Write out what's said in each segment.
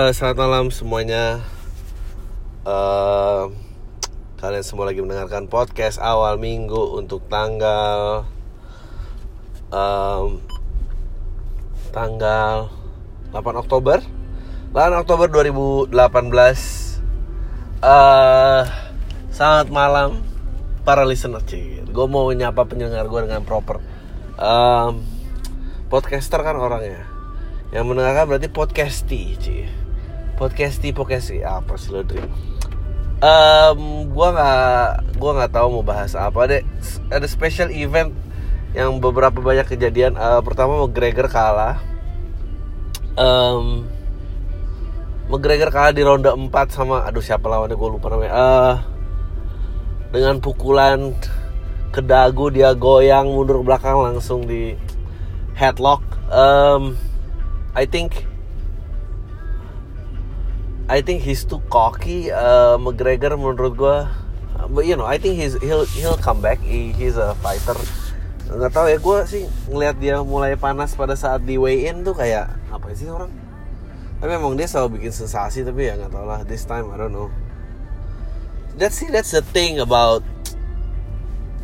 Eh, selamat malam semuanya. Eh, kalian semua lagi mendengarkan podcast awal minggu untuk tanggal em, tanggal 8 Oktober. 8 Oktober 2018. Eh, selamat malam para listener Cik. Gue mau nyapa pendengar gue dengan proper. Em, podcaster kan orangnya. Yang mendengarkan berarti podcasti, Ci. Podcasti, podcasti apa sih lo Dri? Em, gua nggak, gua nggak tahu mau bahas apa. Ada ada special event yang beberapa banyak kejadian. Eh, pertama McGregor kalah. Em, McGregor kalah di ronde 4 sama aduh siapa lawannya gue lupa namanya. Eh, dengan pukulan ke dagu dia goyang mundur belakang langsung di headlock. Um, I think I think he's too cocky. Uh, McGregor menurut gua, but you know, I think he's he'll he'll come back. He, he's a fighter. Nggak tahu ya, gua sih ngelihat dia mulai panas pada saat di weigh in tuh kayak apa sih orang? Tapi memang dia selalu bikin sensasi tapi ya nggak tahu lah. This time I don't know. That's see that's the thing about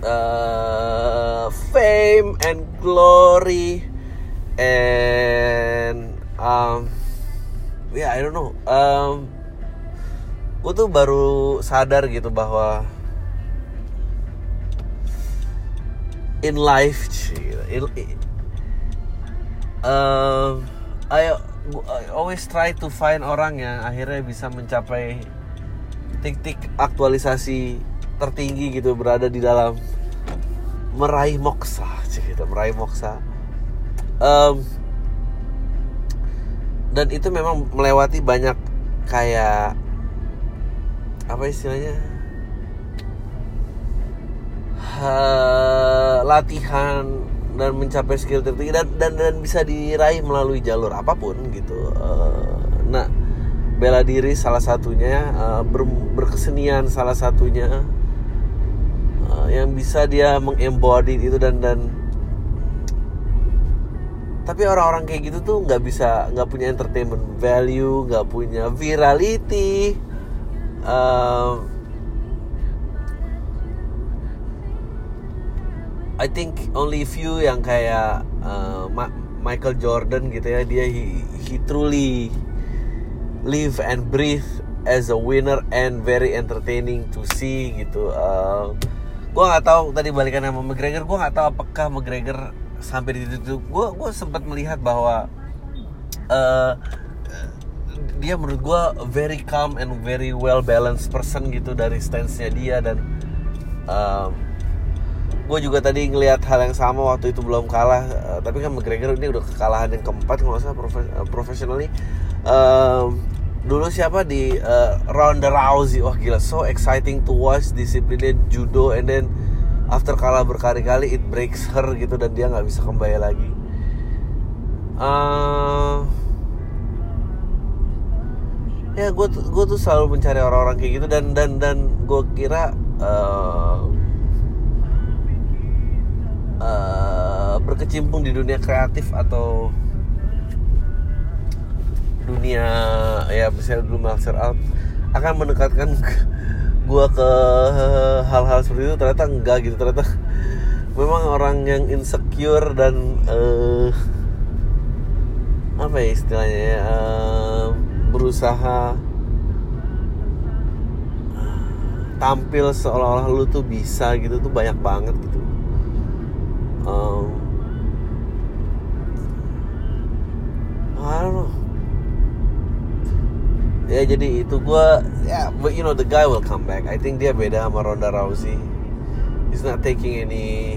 uh, fame and glory and um, yeah I don't know. Um, gue tuh baru sadar gitu bahwa in life um, I, I always try to find orang yang akhirnya bisa mencapai titik aktualisasi tertinggi gitu berada di dalam meraih moksa gitu meraih moksa. Em, dan itu memang melewati banyak kayak apa istilahnya? Ha- latihan dan mencapai skill tertinggi dan, dan dan bisa diraih melalui jalur apa pun gitu. Eh, nah bela diri salah satunya eh, ber- berkesenian salah satunya Eh, yang bisa dia mengembody itu dan dan tapi orang-orang kayak gitu tuh nggak bisa nggak punya entertainment value nggak punya virality Um, I think only few yang kayak uh, Michael Jordan gitu ya dia he, he truly live and breathe as a winner and very entertaining to see gitu. Uh, gue nggak tahu tadi balikan sama McGregor, gue nggak tahu apakah McGregor sampai di titik itu. Gue gue sempat melihat bahwa uh, dia menurut gue very calm and very well balanced person gitu dari stance-nya dia dan um, gue juga tadi ngelihat hal yang sama waktu itu belum kalah uh, tapi kan McGregor ini udah kekalahan yang keempat kalau salah profe- Um, dulu siapa di uh, Ronda Rousey wah gila so exciting to watch disiplinnya judo and then after kalah berkali-kali it breaks her gitu dan dia nggak bisa kembali lagi. Uh, ya gue gue tuh selalu mencari orang-orang kayak gitu dan dan dan gue kira uh, uh, berkecimpung di dunia kreatif atau dunia ya misalnya dulu martial art akan mendekatkan gue ke hal-hal seperti itu ternyata enggak gitu. Ternyata memang orang yang insecure dan eh, apa ya istilahnya ya eh, berusaha tampil seolah-olah lu tuh bisa gitu tuh banyak banget gitu. Um, I don't know ya jadi itu gue ya but you know the guy will come back. I think dia beda sama Ronda Rousey. He's not taking any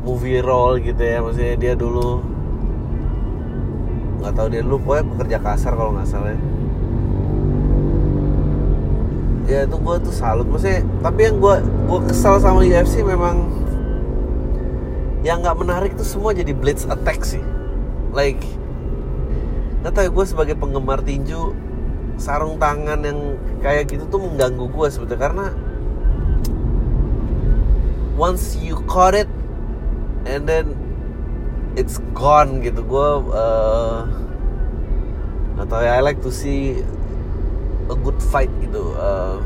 movie role gitu ya. Maksudnya dia dulu nggak tahu dia dulu. Pokoknya pekerja kasar kalau nggak salah ya. Ya itu gue tuh salut. Maksudnya tapi yang gue gue kesal sama UFC memang yang nggak menarik tuh semua jadi blitz attack sih. Like nggak tahu gue sebagai penggemar tinju sarung tangan yang kayak gitu tuh mengganggu gue sebetulnya karena once you caught it and then it's gone gitu. Gue uh, nggak atau ya I like to see a good fight gitu uh,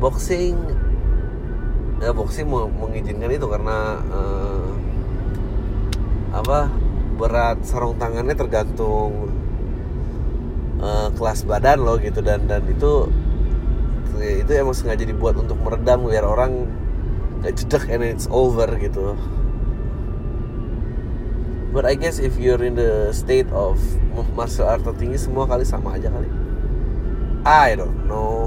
boxing ya boxing mau mengizinkan itu karena uh, apa berat sarung tangannya tergantung uh, kelas badan lo gitu dan dan itu itu emang sengaja dibuat untuk meredam biar orang nggak jedek and it's over gitu. But I guess if you're in the state of martial art tertinggi semua kali sama aja kali. I don't know.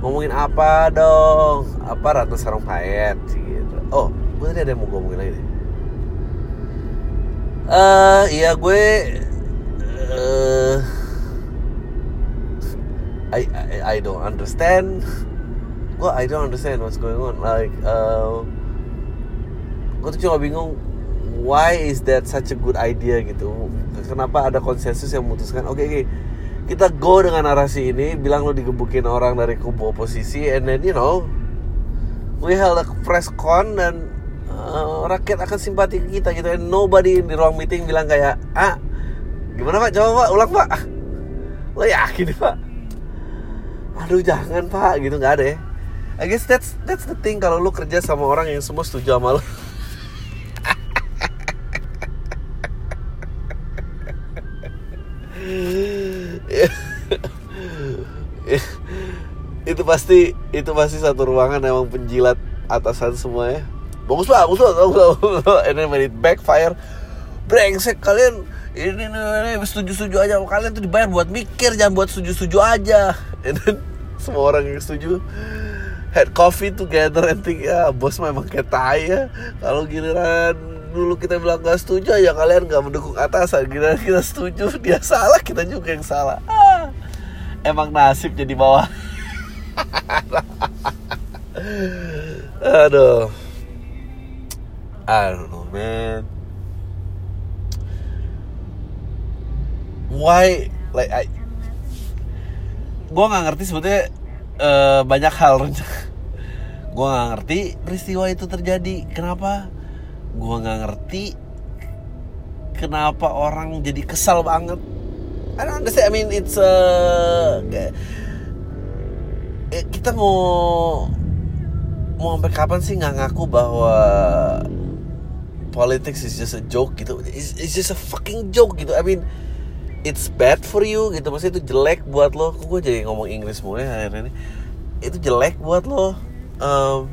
Ngomongin apa dong? Apa Ratna Sarung gitu. Oh gue tadi ada yang mau ngomongin lagi deh uh, iya gue uh, I, I I don't understand. Gue I don't understand what's going on. Like uh, gue tuh cuma bingung why is that such a good idea gitu? Kenapa ada konsensus yang memutuskan oke okay, okay, kita go dengan narasi ini bilang lo digebukin orang dari kubu oposisi and then you know we held a press con dan uh, rakyat akan simpati kita gitu. And nobody the wrong meeting bilang kayak ah gimana pak? Coba pak ulang pak. Lo yakin pak? Aduh jangan pak gitu. Nggak ada ya. I guess that's that's the thing kalau lo kerja sama orang yang semua setuju sama lo. Itu pasti itu pasti satu ruangan emang penjilat atasan semuanya bagus pak bagus pak bagus then when it backfire. Brengsek kalian. Ini, ini, ini setuju setuju aja kalian tuh dibayar buat mikir jangan buat setuju setuju aja. Then semua orang yang setuju. Had coffee together and think ya. Bos memang kayak tai ya. Kalau giliran dulu kita bilang gak setuju ya kalian gak mendukung atasan. Giliran kita setuju dia salah kita juga yang salah. Ah, emang nasib jadi bawah. Aduh. I don't know, man. Why like I Gue gak ngerti sebetulnya uh, banyak hal Gue gak ngerti peristiwa itu terjadi Kenapa? Gue gak ngerti Kenapa orang jadi kesal banget I don't understand I mean it's uh, eh, kita mau mau sampai kapan sih nggak ngaku bahwa politics is just a joke gitu. It's, it's just a fucking joke gitu. I mean it's bad for you gitu. Maksudnya itu jelek buat lo. Kok gue jadi ngomong Inggris mulai akhirnya ini? Itu jelek buat lo. Um,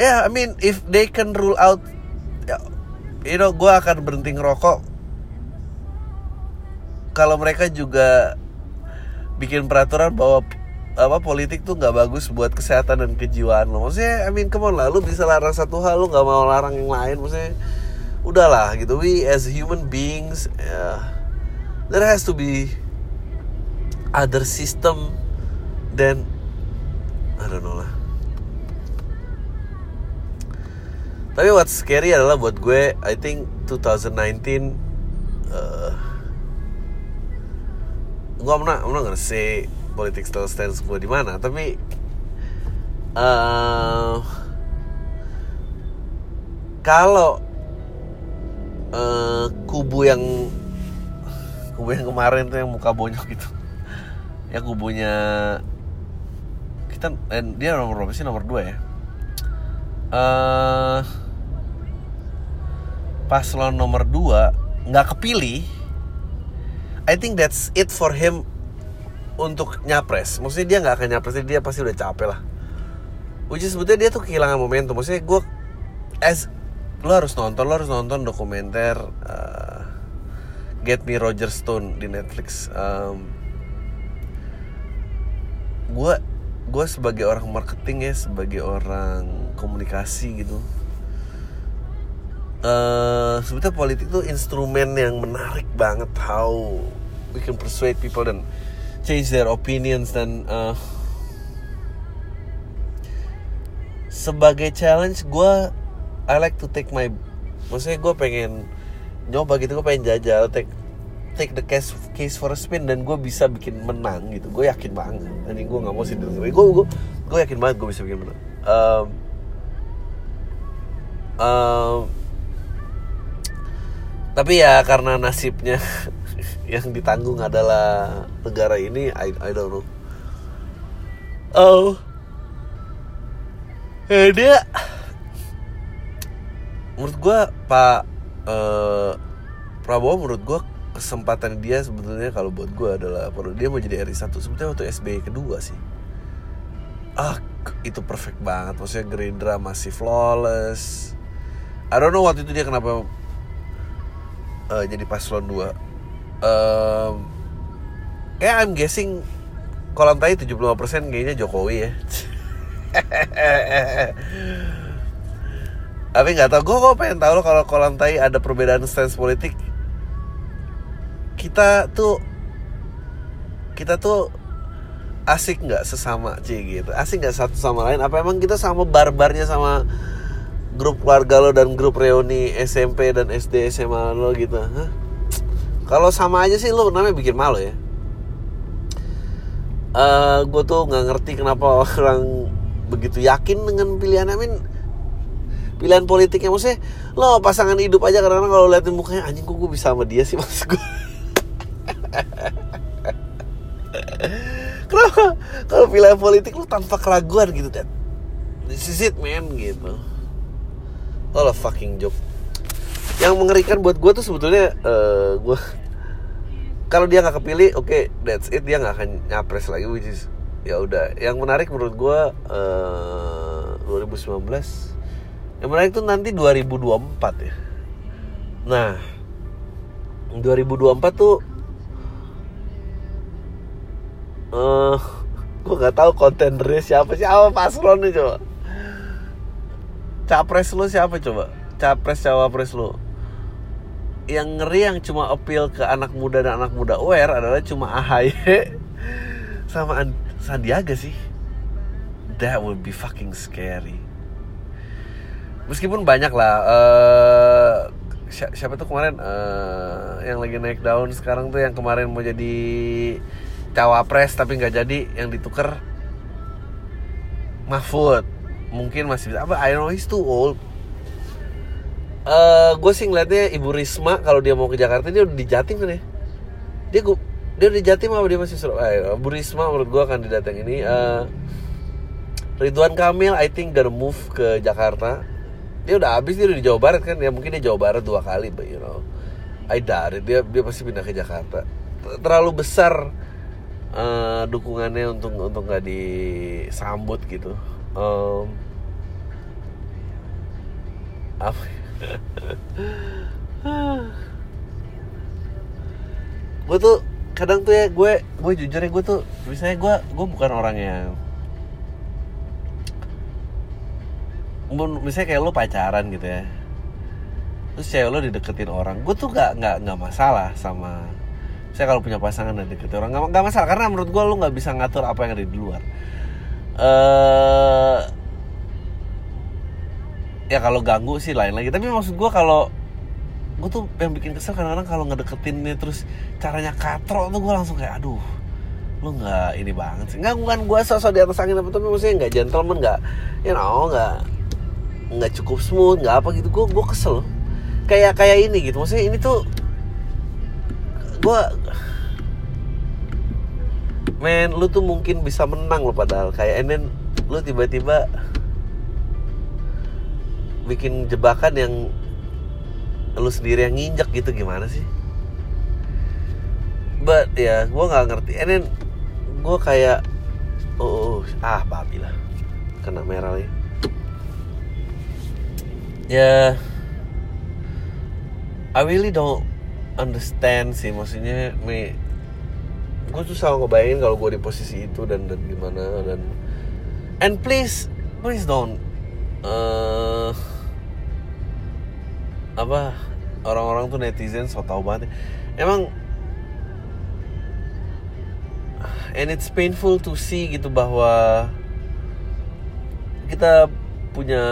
yeah I mean if they can rule out ya, you know gue akan berhenti ngerokok. Kalau mereka juga bikin peraturan bahwa apa politik tuh nggak bagus buat kesehatan dan kejiwaan lo. Maksudnya I mean come on lah lu bisa larang satu hal lu nggak mau larang yang lain maksudnya udahlah gitu. We as human beings yeah, there has to be other system then I don't know lah. Tapi what's scary adalah buat gue I think 2019 uh, gue I'm not I'm not gonna say political stance gue di mana tapi uh, kalau uh, kubu yang kubu yang kemarin tuh yang muka bonyok gitu ya kubunya kita eh, dia nomor berapa sih? Nomor dua ya? Uh, paslon nomor dua nggak kepilih I think that's it for him untuk nyapres. Maksudnya dia nggak akan nyapres, dia pasti udah capek lah. Which is sebetulnya dia tuh kehilangan momentum. Maksudnya gue as lo harus nonton, lo harus nonton dokumenter uh, Get Me Roger Stone di Netflix. Um, gue gue sebagai orang marketing ya, sebagai orang komunikasi gitu uh, sebetulnya politik itu instrumen yang menarik banget how we can persuade people dan change their opinions dan uh, sebagai challenge gue I like to take my maksudnya gue pengen nyoba gitu gue pengen jajal take take the case case for a spin dan gue bisa bikin menang gitu. Gue yakin banget. Ini gue nggak mau sih gue gue gue yakin banget gue bisa bikin menang. Um, um, tapi ya karena nasibnya yang ditanggung adalah negara ini I I don't know. Oh. Eh, dia. Menurut gue Pak eh, Prabowo menurut gue kesempatan dia sebetulnya kalau buat gue adalah perlu dia mau jadi RI satu sebetulnya waktu SBY kedua sih. Ah itu perfect banget. Maksudnya Gerindra masih flawless. I don't know waktu itu dia kenapa uh, jadi paslon 2 um, kayak I'm guessing kolam tai 75% kayaknya Jokowi ya. Tapi nggak tau gue kok pengen tahu lo kalau kolam ada perbedaan stance politik. Kita tuh kita tuh asik nggak sesama cie gitu. Asik nggak satu sama lain? Apa emang kita sama barbarnya sama grup keluarga lo dan grup reuni SMP dan SD SMA lo gitu? Hah? Kalau sama aja sih lo namanya bikin malu ya. Uh, gue tuh nggak ngerti kenapa orang begitu yakin dengan pilihan Amin. Pilihan politiknya maksudnya lo pasangan hidup aja karena kalau liatin mukanya anjing kok gue bisa sama dia sih mas gue kenapa? Kalau pilihan politik lo tanpa keraguan gitu dan this is it man gitu. Lo fucking joke yang mengerikan buat gue tuh sebetulnya uh, gue kalau dia nggak kepilih oke okay, that's it dia nggak akan nyapres lagi which is ya udah. Yang menarik menurut gue uh, 2019 yang menarik tuh nanti 2024 ya. Nah 2024 tuh uh, eh, gue nggak tahu kontenernya siapa sih apa paslon nih coba. Capres lo siapa coba? Capres cawapres lo yang ngeri yang cuma appeal ke anak muda dan anak muda aware adalah cuma AHY sama Sandiaga sih. That would be fucking scary. Meskipun banyak lah uh, siapa tuh kemarin uh, yang lagi naik daun sekarang tuh yang kemarin mau jadi cawapres tapi nggak jadi yang ditukar Mahfud. Mungkin masih bisa. Apa I know he's too old uh, eh, gue sih ngeliatnya Ibu Risma kalau dia mau ke Jakarta dia udah di Jatim kan ya? Dia gue dia udah di Jatim apa dia masih Surabaya Ibu Risma menurut gue akan didatang ini uh, Ridwan Kamil I think gonna move ke Jakarta. Dia udah habis dia udah di Jawa Barat kan? Ya mungkin dia Jawa Barat dua kali but you know. I doubt it. dia dia pasti pindah ke Jakarta. Terlalu besar uh, dukungannya untuk untuk nggak disambut gitu. Um, apa gue tuh kadang tuh ya gue gue jujur ya gue tuh misalnya gue gue bukan orang yang misalnya kayak lo pacaran gitu ya. Terus cewek lo dideketin orang gue tuh gak nggak nggak masalah sama saya kalau punya pasangan dan deketin orang nggak masalah. Karena menurut gue lo nggak bisa ngatur apa yang ada di luar. Uh, ya kalau ganggu sih lain lagi. Tapi maksud gue kalau gue tuh yang bikin kesel kadang-kadang kalau ngedeketinnya terus caranya katro tuh gue langsung kayak aduh lo nggak ini banget sih. Nggak bukan gue sosok di atas angin apa tapi maksudnya nggak gentleman nggak you know nggak nggak cukup smooth nggak apa gitu. Gue gue kesel. Kayak kayak ini gitu. Maksudnya ini tuh gue men lu tuh mungkin bisa menang lo padahal. Kayak ini lu tiba-tiba bikin jebakan yang lu sendiri yang nginjek gitu gimana sih? But ya gue nggak ngerti. And then gue kayak oh, oh ah babi lah. Kena merah lagi. Ya I really don't understand sih. Maksudnya me gue tuh selalu ngebayangin kalau gue di posisi itu dan dan gimana dan and please please don't uh, apa orang-orang tuh netizen so tau banget emang and it's painful to see gitu bahwa kita punya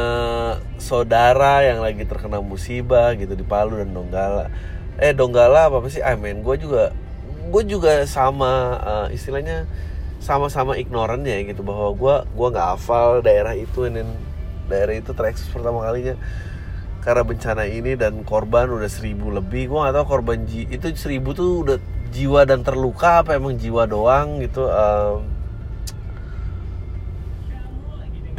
saudara yang lagi terkena musibah gitu di Palu dan Donggala. Eh Donggala apa, apa sih? I mean gue juga gue juga sama uh, istilahnya sama-sama ignoran ya gitu bahwa gue gue nggak hafal daerah itu dan daerah itu terekspos pertama kalinya karena bencana ini dan korban udah seribu lebih gue gak tahu korban ji itu seribu tuh udah jiwa dan terluka apa emang jiwa doang gitu um,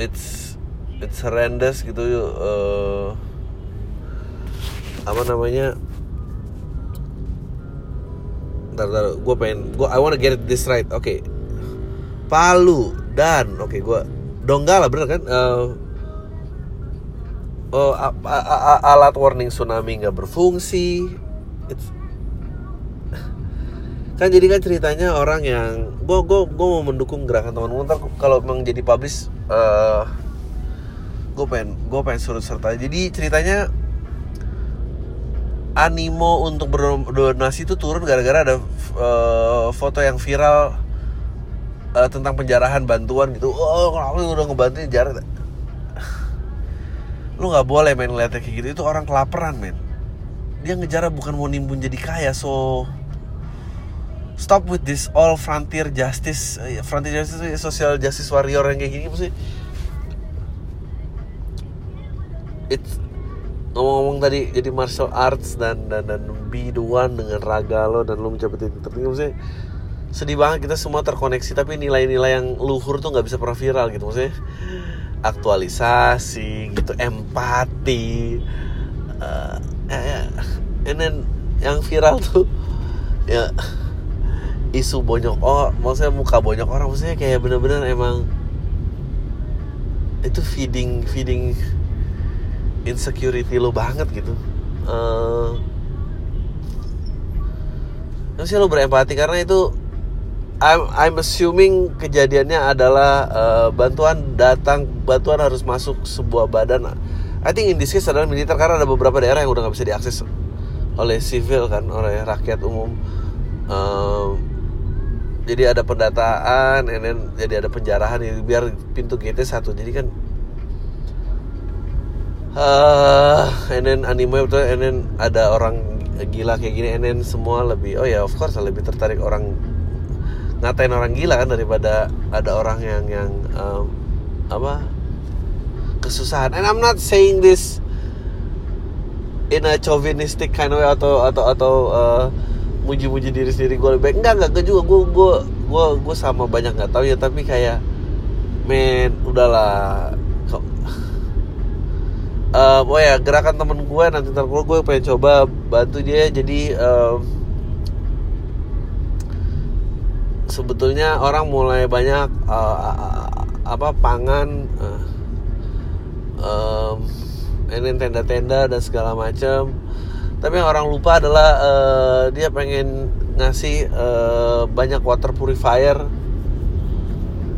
it's it's horrendous gitu uh, apa namanya Ntar, ntar gue pengen gue I wanna get this right oke okay. Palu dan oke okay, gue Donggala bener kan uh, uh, alat warning tsunami nggak berfungsi. It's, kan jadi kan ceritanya orang yang gue gue gue mau mendukung gerakan teman-teman. Ntar kalau memang jadi publish uh, gue pengen gue pengen suruh serta. Jadi ceritanya animo untuk berdonasi itu turun gara-gara ada uh, foto yang viral uh, tentang penjarahan bantuan gitu. Oh kenapa udah ngebantuin jarak lu nggak boleh main ngeliatnya kayak gitu. Itu orang kelaparan men. Dia ngejar bukan mau nimbun jadi kaya so stop with this all frontier justice eh, frontier justice social justice warrior yang kayak gini mesti it's ngomong-ngomong tadi jadi martial arts dan dan dan be the one dengan raga lo dan lo mencapai titik tertinggi maksudnya sedih banget kita semua terkoneksi tapi nilai-nilai yang luhur tuh nggak bisa pernah viral gitu maksudnya aktualisasi gitu empati uh, and then yang viral tuh ya isu bonyok oh maksudnya muka bonyok orang maksudnya kayak bener-bener emang itu feeding feeding insecurity lo banget gitu. Uh, sih lo berempati karena itu I'm, I'm assuming kejadiannya adalah uh, bantuan datang bantuan harus masuk sebuah badan. I think in this case adalah militer karena ada beberapa daerah yang udah nggak bisa diakses oleh sivil kan oleh rakyat umum. Uh, jadi ada pendataan and then jadi ada penjarahan biar pintu gate satu. Jadi kan uh, and then anime betul and then ada orang gila kayak gini and then semua lebih oh ya of course lebih tertarik orang ngatain orang gila kan daripada ada orang yang yang um, apa kesusahan. And I'm not saying this in a chauvinistic kind of way atau atau atau uh, muji-muji diri sendiri gue lebih baik. Enggak enggak gue juga. Gue gue gue gue sama banyak nggak tahu ya. Tapi kayak men udahlah. Kok uh, oh ya gerakan temen gue nanti ntar gue pengen coba bantu dia. Jadi um, sebetulnya orang mulai banyak uh, apa pangan uh, um, ini tenda-tenda dan segala macam tapi yang orang lupa adalah uh, dia pengen ngasih uh, banyak water purifier.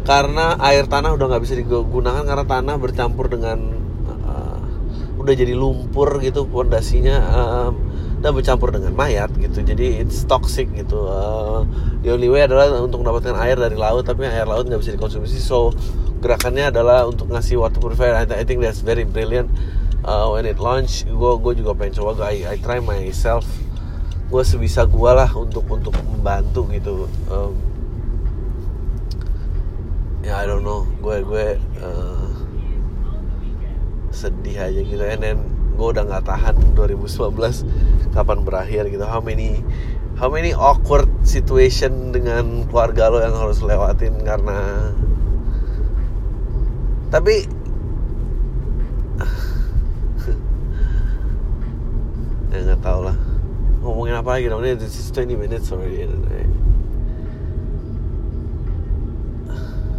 Karena air tanah udah nggak bisa digunakan karena tanah bercampur dengan uh, udah jadi lumpur gitu pondasinya uh, dan bercampur dengan mayat gitu. Jadi it's toxic gitu. Uh, the only way adalah untuk mendapatkan air dari laut tapi air laut nggak bisa dikonsumsi. So gerakannya adalah untuk ngasih water purifier. I, I think that's very brilliant. Uh, when it launch gue gue juga pengen coba. I, I try myself. Gue sebisa gue lah untuk untuk membantu gitu. Um, ya yeah, I don't know. Gue gue uh, sedih aja gitu. And then gue udah nggak tahan 2019 kapan berakhir gitu. How many how many awkward situation dengan keluarga lo yang harus lewatin karena tapi ya nggak tau lah. Ngomongin apa lagi ini this is 20 minutes already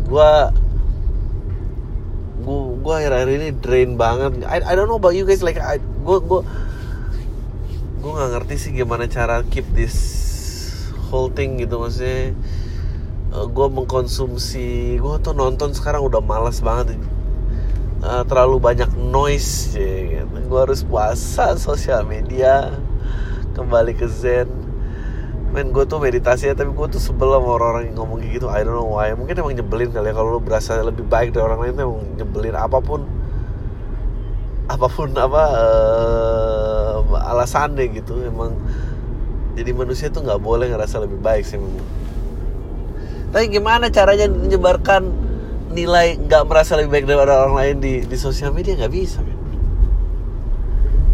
gue gue gue akhir-akhir ini drain banget. I, I don't know about you guys like I gue gue gue nggak ngerti sih gimana cara keep this whole thing gitu maksudnya uh, gue mengkonsumsi gue tuh nonton sekarang udah malas banget. Uh, terlalu banyak noise ya gitu. gue harus puasa sosial media kembali ke zen men gue tuh meditasi ya tapi gue tuh sebel sama orang-orang yang ngomong gitu. I don't know why. Mungkin emang nyebelin kali ya kalau lo berasa lebih baik dari orang lain tuh emang nyebelin apa pun. Apa pun apa uh, alasannya gitu. Emang jadi manusia tuh nggak boleh ngerasa lebih baik sih memang tapi gimana caranya menyebarkan nilai nggak merasa lebih baik daripada orang lain di di sosial media? Nggak bisa men.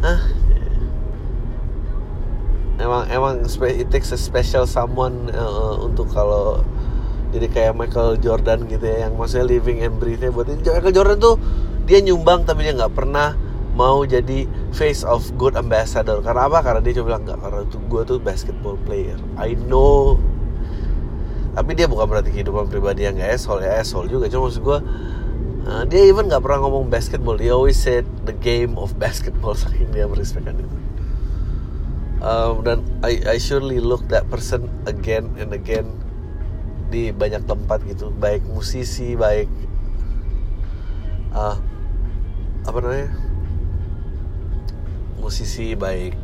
ah emang emang it takes a special someone uh, untuk kalau jadi kayak Michael Jordan gitu ya yang maksudnya living and breathing buat Michael Jordan tuh dia nyumbang tapi dia nggak pernah mau jadi face of good ambassador. Karena apa? Karena dia cuma bilang nggak karena tuh gue tuh basketball player. I know. Tapi dia bukan berarti kehidupan pribadi yang gak asshole ya asshole juga. Cuma maksud gue uh, dia even nggak pernah ngomong basketball. Dia always said the game of basketball. Saking dia merespekkan itu um, dan I, I surely look that person again and again di banyak tempat gitu. Baik musisi baik uh, apa namanya? Musisi baik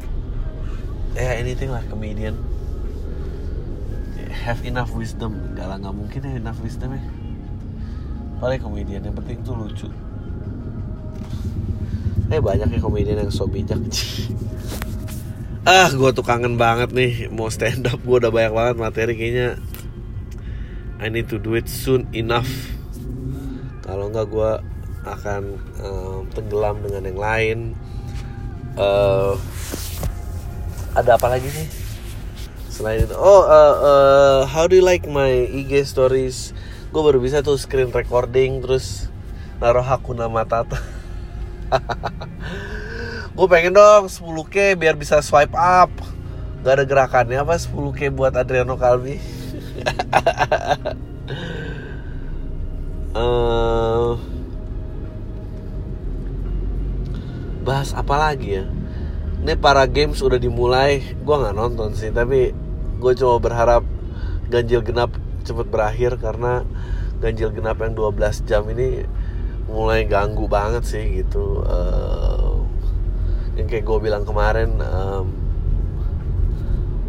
ya yeah, anything lah comedian. Have enough wisdom. Gak lah nggak mungkin ya enough wisdom ya. Paling komedian yang penting tuh lucu. Eh banyak ya komedian yang so bijak ah gue tuh kangen banget nih mau stand up. Gue udah banyak banget materi kayaknya. I need to do it soon enough. Kalau nggak gue akan um, tenggelam dengan yang lain. Uh, ada apa lagi sih? Selain itu oh uh, uh, how do you like my IG stories? Gue baru bisa tuh screen recording terus naruh Hakuna Matata gue pengen dong 10k biar bisa swipe up. Gak ada gerakannya apa 10k buat Adriano Kalbi uh, bahas apa lagi ya? Ini para games udah dimulai. Gue nggak nonton sih tapi gue cuma berharap ganjil genap cepet berakhir karena ganjil genap yang 12 jam ini mulai ganggu banget sih gitu. Uh, yang kayak gue bilang kemarin um,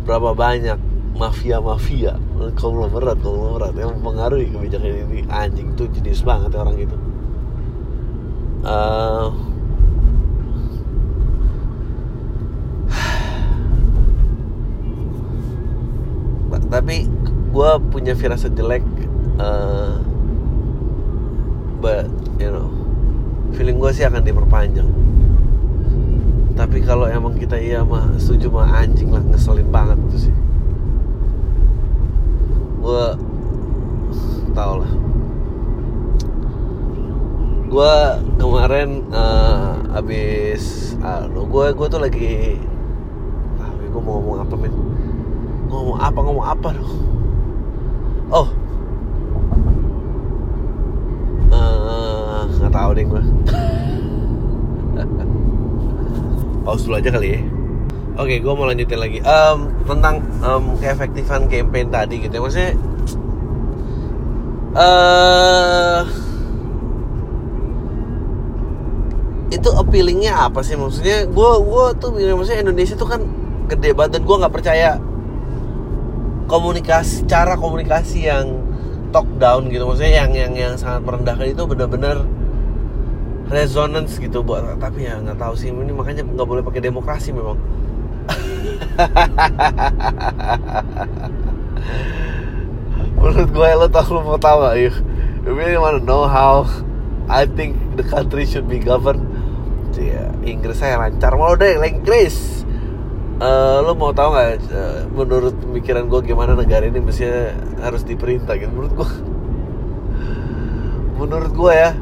berapa banyak mafia-mafia konglomerat konglomerat yang mempengaruhi kebijakan ini. Anjing tuh jenis banget ya orang itu. Uh, tapi gue punya firasat jelek uh, but you know feeling gue sih akan diperpanjang tapi kalau emang kita iya mah setuju mah anjing lah ngeselin banget tuh sih. Gue tau lah. Gue kemarin uh, abis uh, gue gue tuh lagi ah, gue mau ngomong apa men? Ngomong apa ngomong apa dong? Oh. Eh, nggak uh, tahu deh gue pause dulu aja kali ya. Oke gue mau lanjutin lagi. Um, tentang um, keefektifan campaign tadi gitu ya. Maksudnya uh, itu appealingnya apa sih? Maksudnya gue gue tuh maksudnya Indonesia tuh kan gede banget dan gue nggak percaya komunikasi cara komunikasi yang talk down gitu. Maksudnya yang yang yang sangat merendahkan itu benar-benar resonance gitu buat tapi ya nggak tahu sih ini makanya nggak boleh pakai demokrasi memang. Menurut gue lo tau lo mau tahu gak you really wanna know how I think the country should be governed? Ya Inggris saya lancar. Mau deh Inggris. Uh, lo mau tahu nggak uh, menurut pemikiran gue gimana negara ini mestinya harus diperintah gitu? Menurut gue menurut gue ya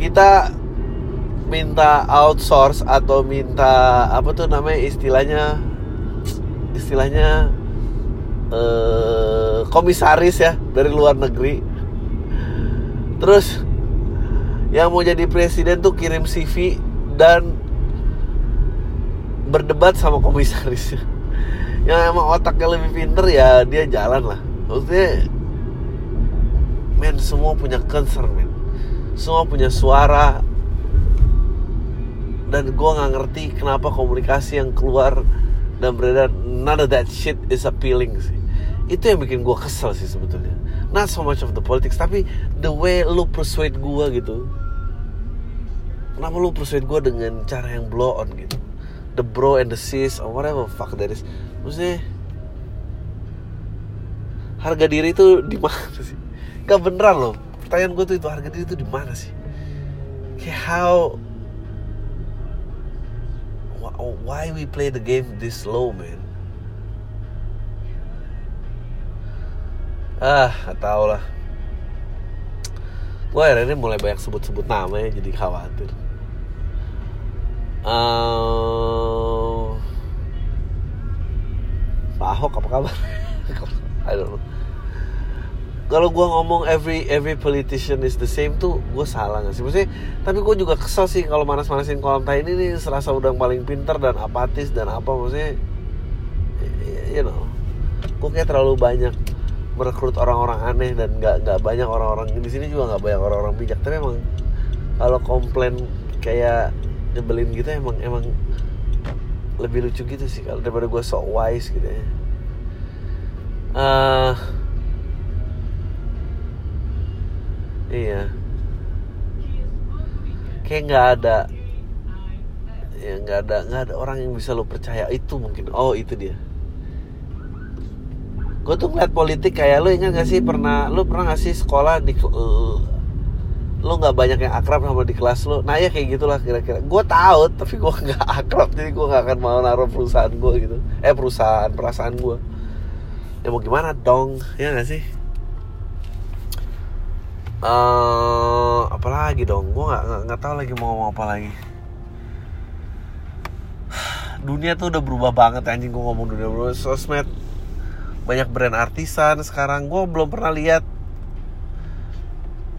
kita minta outsource atau minta apa tuh namanya istilahnya istilahnya uh, komisaris ya dari luar negeri. Terus yang mau jadi presiden tuh kirim CV dan berdebat sama komisaris. Yang emang otaknya lebih pinter ya dia jalan lah. Maksudnya men semua punya concern men semua punya suara. Dan gue nggak ngerti kenapa komunikasi yang keluar dan beredar none of that shit is appealing sih. Itu yang bikin gue kesel sih sebetulnya. Not so much of the politics tapi the way lu persuade gue gitu. Kenapa lu persuade gue dengan cara yang blow on gitu? The bro and the sis or whatever fuck that is. Maksudnya harga diri itu di mana sih? Gak beneran loh pertanyaan gue tuh itu harga diri itu di mana sih? Kayak how why we play the game this slow man? Ah gak tau lah. Gue akhirnya mulai banyak sebut-sebut namanya jadi khawatir. Uh, Pak Ahok apa kabar? I don't know kalau gue ngomong every every politician is the same tuh gue salah gak sih? Maksudnya tapi gue juga kesel sih kalau manas-manasin kolam tai ini nih serasa udah paling pinter dan apatis dan apa maksudnya you know. Gue kayak terlalu banyak merekrut orang-orang aneh dan nggak nggak banyak orang-orang di sini juga nggak banyak orang-orang bijak. Tapi emang kalau komplain kayak nyebelin gitu emang emang lebih lucu gitu sih kalau daripada gue sok wise gitu ya. Uh, iya. Kayak nggak ada. Ya nggak ada nggak ada orang yang bisa lo percaya. Itu mungkin. Oh itu dia. Gue tuh ngeliat politik kayak lo ingat gak sih? Pernah lo pernah gak sih sekolah di lo nggak banyak yang akrab sama di kelas lo? Nah ya kayak gitulah kira-kira. Gue tahu tapi gue nggak akrab. Jadi gue nggak akan mau naruh perusahaan gue gitu. Eh perusahaan perasaan gue ya mau gimana dong? Ya gak sih uh, apalagi dong? Gue nggak nggak tahu lagi mau ngomong apa lagi. Dunia tuh udah berubah banget anjing gue ngomong dunia berubah. Sosmed banyak brand artisan sekarang. Gue belum pernah lihat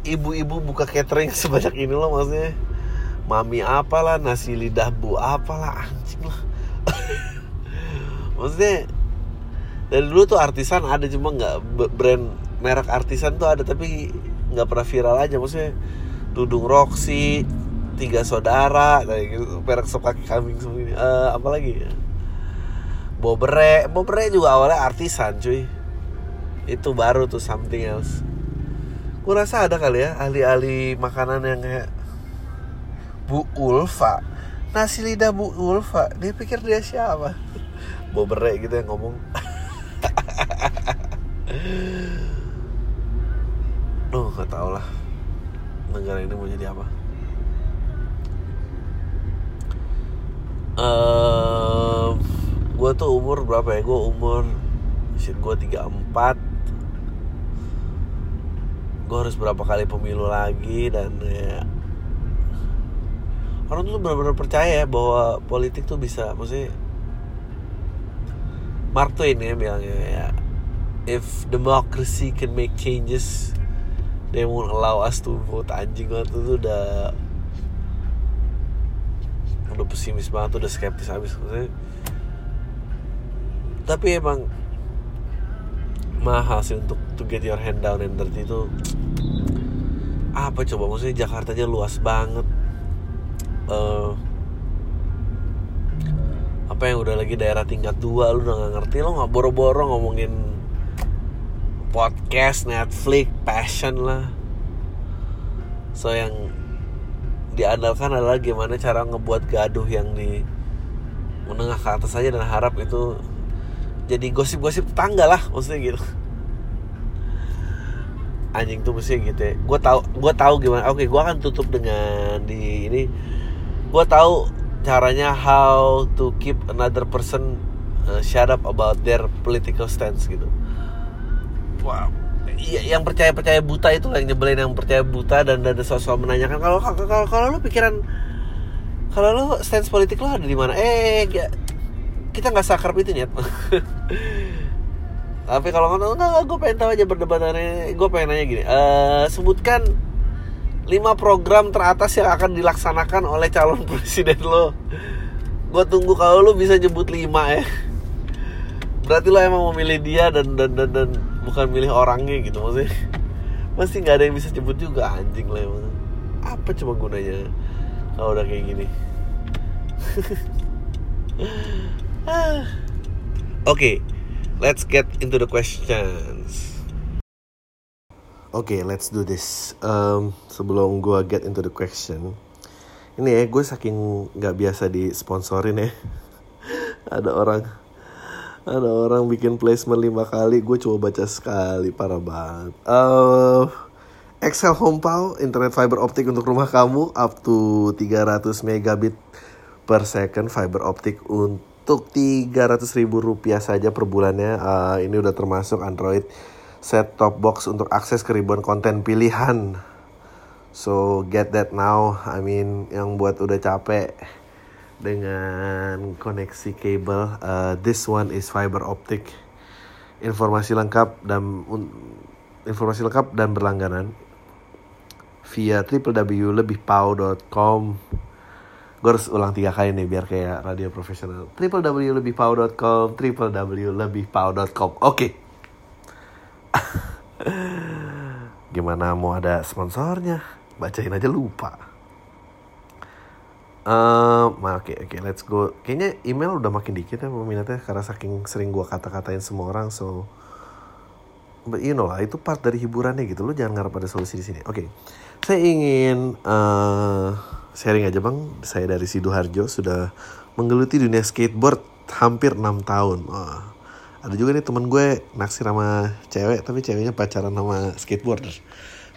ibu-ibu buka catering sebanyak ini loh maksudnya. Mami apalah nasi lidah bu apalah anjing lah. Maksudnya dari dulu tuh artisan ada cuma nggak brand merek artisan tuh ada tapi nggak pernah viral aja maksudnya Dudung Roxy tiga saudara kayak gitu merek sop kaki kambing ini. Uh, apa lagi ya? Bobere Bobere juga awalnya artisan cuy. Itu baru tuh something else. Gue rasa ada kali ya ahli-ahli makanan yang kayak Bu Ulfa. Nasi lidah Bu Ulfa dia pikir dia siapa? Bobere gitu yang ngomong Duh gak tau lah. Negara ini mau jadi apa? Uh, Gue tuh umur berapa ya? Gue umur Shit gue 34 Gue harus berapa kali pemilu lagi Dan ya. Orang tuh benar-benar percaya ya Bahwa politik tuh bisa Maksudnya Mark Twain ya bilangnya ya If democracy can make changes they won't allow us to vote anjing banget tuh udah udah pesimis banget udah skeptis habis maksudnya. Tapi emang mahal sih untuk to get your hand down and dirty itu apa coba maksudnya Jakarta aja luas banget. Uh, apa yang udah lagi daerah tingkat dua lu udah gak ngerti lo nggak boro-boro ngomongin podcast, Netflix, passion lah. So yang diandalkan adalah gimana cara ngebuat gaduh yang di menengah ke atas aja dan harap itu jadi gosip-gosip tetangga lah maksudnya gitu. Anjing tuh mesti gitu ya. Gue tahu, gue tahu gimana. Oke, gue akan tutup dengan di ini. Gue tahu caranya how to keep another person uh, shut up about their political stance gitu wah yang percaya percaya buta itu yang nyebelin yang percaya buta dan dan sosok menanyakan kalau kalau kalau lu pikiran kalau lu stance politik lo ada di mana? Eh kita nggak sakrap itu nih tapi kalau nggak nggak gue pengen tahu aja berdebatannya gue pengen nanya gini uh, sebutkan lima program teratas yang akan dilaksanakan oleh calon presiden lo. Gue tunggu kalau lu bisa nyebut lima ya. Berarti lo emang memilih dia dan dan dan, dan bukan milih orangnya gitu maksudnya. Pasti nggak ada yang bisa sebut juga anjing lah emang. Apa coba gunanya kalau udah kayak gini? Oke okay, let's get into the questions. Oke okay, let's do this. Um, sebelum gue get into the question ini ya gue saking nggak biasa disponsorin ya. Ada orang ada orang bikin placement lima kali gue coba baca sekali parah banget uh, Excel Home Power internet fiber optik untuk rumah kamu up to 300 megabit per second fiber optik untuk 300 ribu rupiah saja per bulannya. Uh, ini udah termasuk Android set top box untuk akses ke ribuan konten pilihan. So get that now. I mean yang buat udah capek dengan koneksi kabel. Uh, this one is fiber optic. Informasi lengkap dan informasi lengkap dan berlangganan via www.lebihpau.com gue harus ulang tiga kali nih biar kayak radio profesional www.lebihpau.com www.lebihpau.com oke okay. gimana mau ada sponsornya bacain aja lupa Uh, oke okay, oke okay, let's go. Kayaknya email udah makin dikit ya peminatnya karena saking sering gua kata-katain semua orang so but you know lah itu part dari hiburannya gitu lo jangan ngarep ada solusi di sini oke okay. saya ingin uh, sharing aja bang saya dari sidoarjo sudah menggeluti dunia skateboard hampir enam tahun oh, ada juga nih temen gue naksir sama cewek tapi ceweknya pacaran sama skateboarder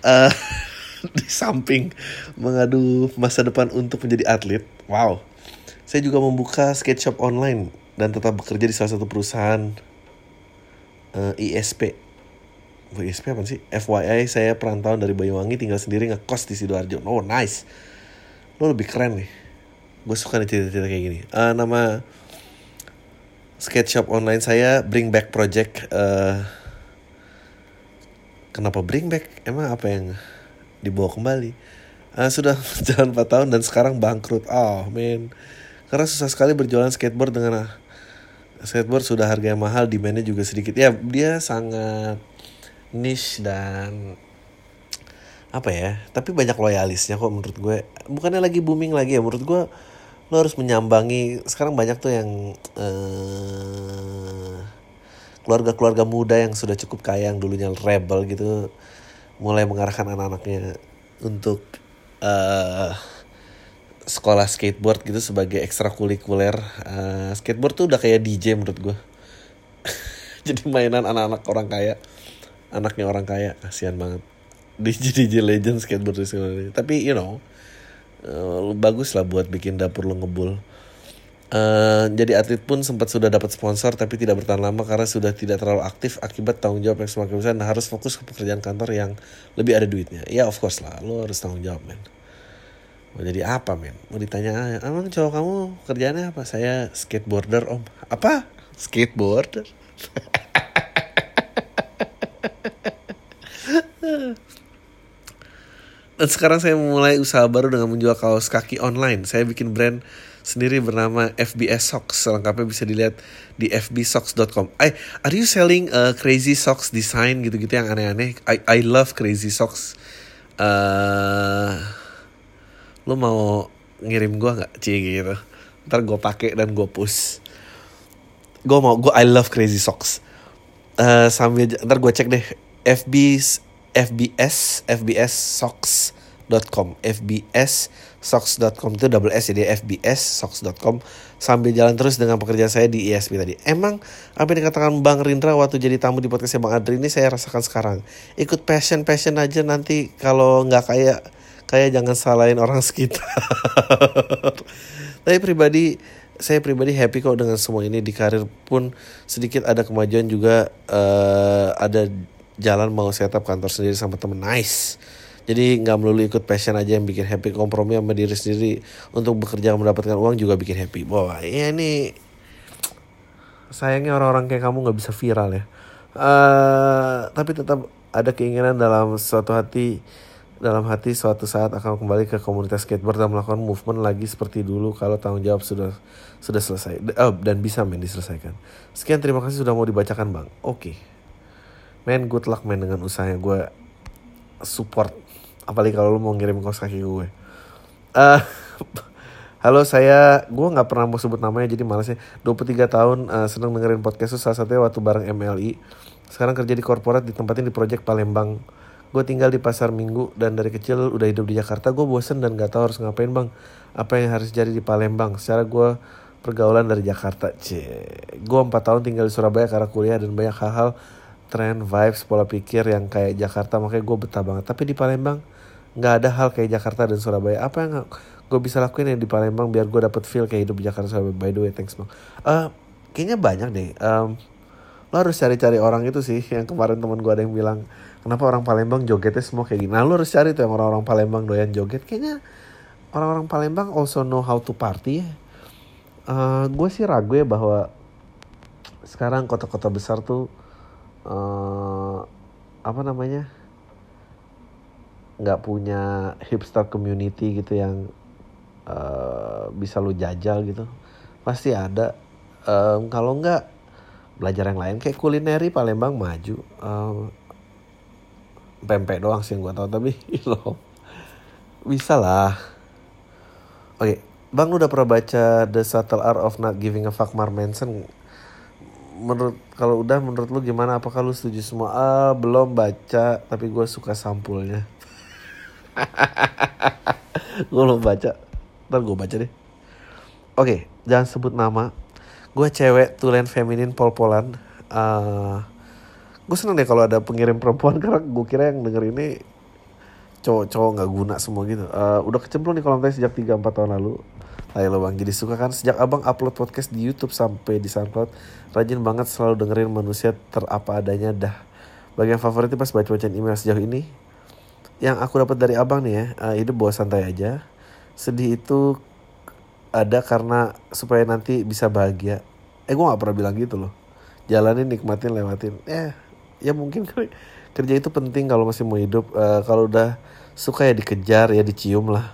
uh, di samping mengadu masa depan untuk menjadi atlet wow saya juga membuka skate shop online dan tetap bekerja di salah satu perusahaan uh, ISP VSP apa sih? FYI saya perantauan dari Banyuwangi tinggal sendiri ngekos di Sidoarjo. Oh nice. Lo lebih keren nih. Gue suka nih cerita-cerita kayak gini. Uh, nama skate shop online saya Bring Back Project. Uh, kenapa Bring Back? Emang apa yang dibawa kembali? Uh, sudah jalan 4 tahun dan sekarang bangkrut. Oh man. Karena susah sekali berjualan skateboard dengan skateboard sudah harganya mahal, demandnya juga sedikit. Ya dia sangat niche dan apa ya tapi banyak loyalisnya kok menurut gue bukannya lagi booming lagi ya menurut gue lo harus menyambangi sekarang banyak tuh yang uh, keluarga-keluarga muda yang sudah cukup kaya yang dulunya rebel gitu mulai mengarahkan anak-anaknya untuk uh, sekolah skateboard gitu sebagai ekstrakurikuler. Uh, skateboard tuh udah kayak DJ menurut gue jadi mainan anak-anak orang kaya. Anaknya orang kaya kasihan banget. DJ DJ legend skateboard tapi you know uh, bagus lah buat bikin dapur lo ngebul uh, jadi atlet pun sempat sudah dapat sponsor tapi tidak bertahan lama karena sudah tidak terlalu aktif akibat tanggung jawab yang semakin besar. Nah harus fokus ke pekerjaan kantor yang lebih ada duitnya. Ya of course lah lo harus tanggung jawab men. Mau jadi apa men? Mau ditanya emang cowok kamu kerjanya apa? Saya skateboarder om. Apa? Skateboarder? Dan sekarang saya mulai usaha baru dengan menjual kaos kaki online. Saya bikin brand sendiri bernama FBS Socks. Selengkapnya bisa dilihat di fbsocks.com. I, are you selling uh, crazy socks design gitu-gitu yang aneh-aneh? I, I love crazy socks. Uh, lo mau ngirim gue nggak cie gitu? Ntar gue pakai dan gue push. Gue mau, gue I love crazy socks. Uh, sambil ntar gue cek deh FB FBS FBS socks.com FBS socks.com itu double S jadi FBS socks.com sambil jalan terus dengan pekerjaan saya di ISP tadi. Emang apa yang dikatakan Bang Rindra waktu jadi tamu di podcastnya Bang Adri ini saya rasakan sekarang. Ikut passion passion aja nanti kalau nggak kayak kayak jangan salahin orang sekitar. Tapi pribadi saya pribadi happy kok dengan semua ini di karir pun sedikit ada kemajuan juga uh, ada jalan mau setup kantor sendiri sama temen nice jadi nggak melulu ikut passion aja yang bikin happy kompromi sama diri sendiri untuk bekerja mendapatkan uang juga bikin happy wah ya ini sayangnya orang-orang kayak kamu nggak bisa viral ya uh, tapi tetap ada keinginan dalam suatu hati dalam hati suatu saat akan kembali ke komunitas skateboard dan melakukan movement lagi seperti dulu kalau tanggung jawab sudah sudah selesai oh, dan bisa men diselesaikan. Sekian terima kasih sudah mau dibacakan bang. Oke. Okay men good luck men dengan usahanya gue support apalagi kalau lu mau ngirim kos kaki gue. Uh, halo saya gue nggak pernah mau sebut namanya jadi malasnya 23 tahun uh, seneng dengerin podcast salah satunya waktu bareng MLI sekarang kerja di korporat ditempatin di project Palembang. Gue tinggal di pasar minggu dan dari kecil udah hidup di Jakarta. Gue bosen dan gak tahu harus ngapain bang. Apa yang harus jadi di Palembang? Secara gue pergaulan dari Jakarta gue empat tahun tinggal di Surabaya karena kuliah dan banyak hal-hal tren vibes pola pikir yang kayak Jakarta makanya gue betah banget. Tapi di Palembang nggak ada hal kayak Jakarta dan Surabaya. Apa yang gue bisa lakuin yang di Palembang biar gue dapet feel kayak hidup di Jakarta by the way thanks bang. Uh, kayaknya banyak deh. Um, lo harus cari-cari orang itu sih. Yang kemarin teman gue ada yang bilang kenapa orang Palembang jogetnya semua kayak gini? Nah lo harus cari tuh yang orang-orang Palembang doyan joget. Kayaknya orang-orang Palembang also know how to party ya. Uh, gue sih ragu ya bahwa sekarang kota-kota besar tuh uh, apa namanya nggak punya hipster community gitu yang uh, bisa lu jajal gitu. Pasti ada. Um, kalau nggak belajar yang lain. Kayak kulineri Palembang maju. Um, pempek doang sih yang gue tau tapi lo bisa lah. Oke okay. bang lu udah pernah baca The Subtle Art of Not Giving a Fuck Mar Manson? Menurut kalau udah menurut lu gimana? Apakah lu setuju semua? Ah belum baca tapi gue suka sampulnya gue belum baca. Ntar gue baca deh. Oke jangan sebut nama. Gue cewek tulen feminin pol-polan. Uh, gue seneng deh kalau ada pengirim perempuan karena gue kira yang denger ini cowok-cowok nggak guna semua gitu. Uh, udah kecemplung nih kolam tadi sejak 3-4 tahun lalu. Ayo lo bang, jadi suka kan? Sejak abang upload podcast di YouTube sampai di SoundCloud Rajin banget selalu dengerin manusia terapa adanya dah. Bagian favoritnya pas baca-bacaan email sejauh ini yang aku dapat dari abang nih ya uh, hidup bawa santai aja. Sedih itu ada karena supaya nanti bisa bahagia. Eh gue nggak pernah bilang gitu loh. Jalanin nikmatin lewatin. Eh ya mungkin kerja itu penting kalau masih mau hidup. Uh, kalau udah suka ya dikejar ya dicium lah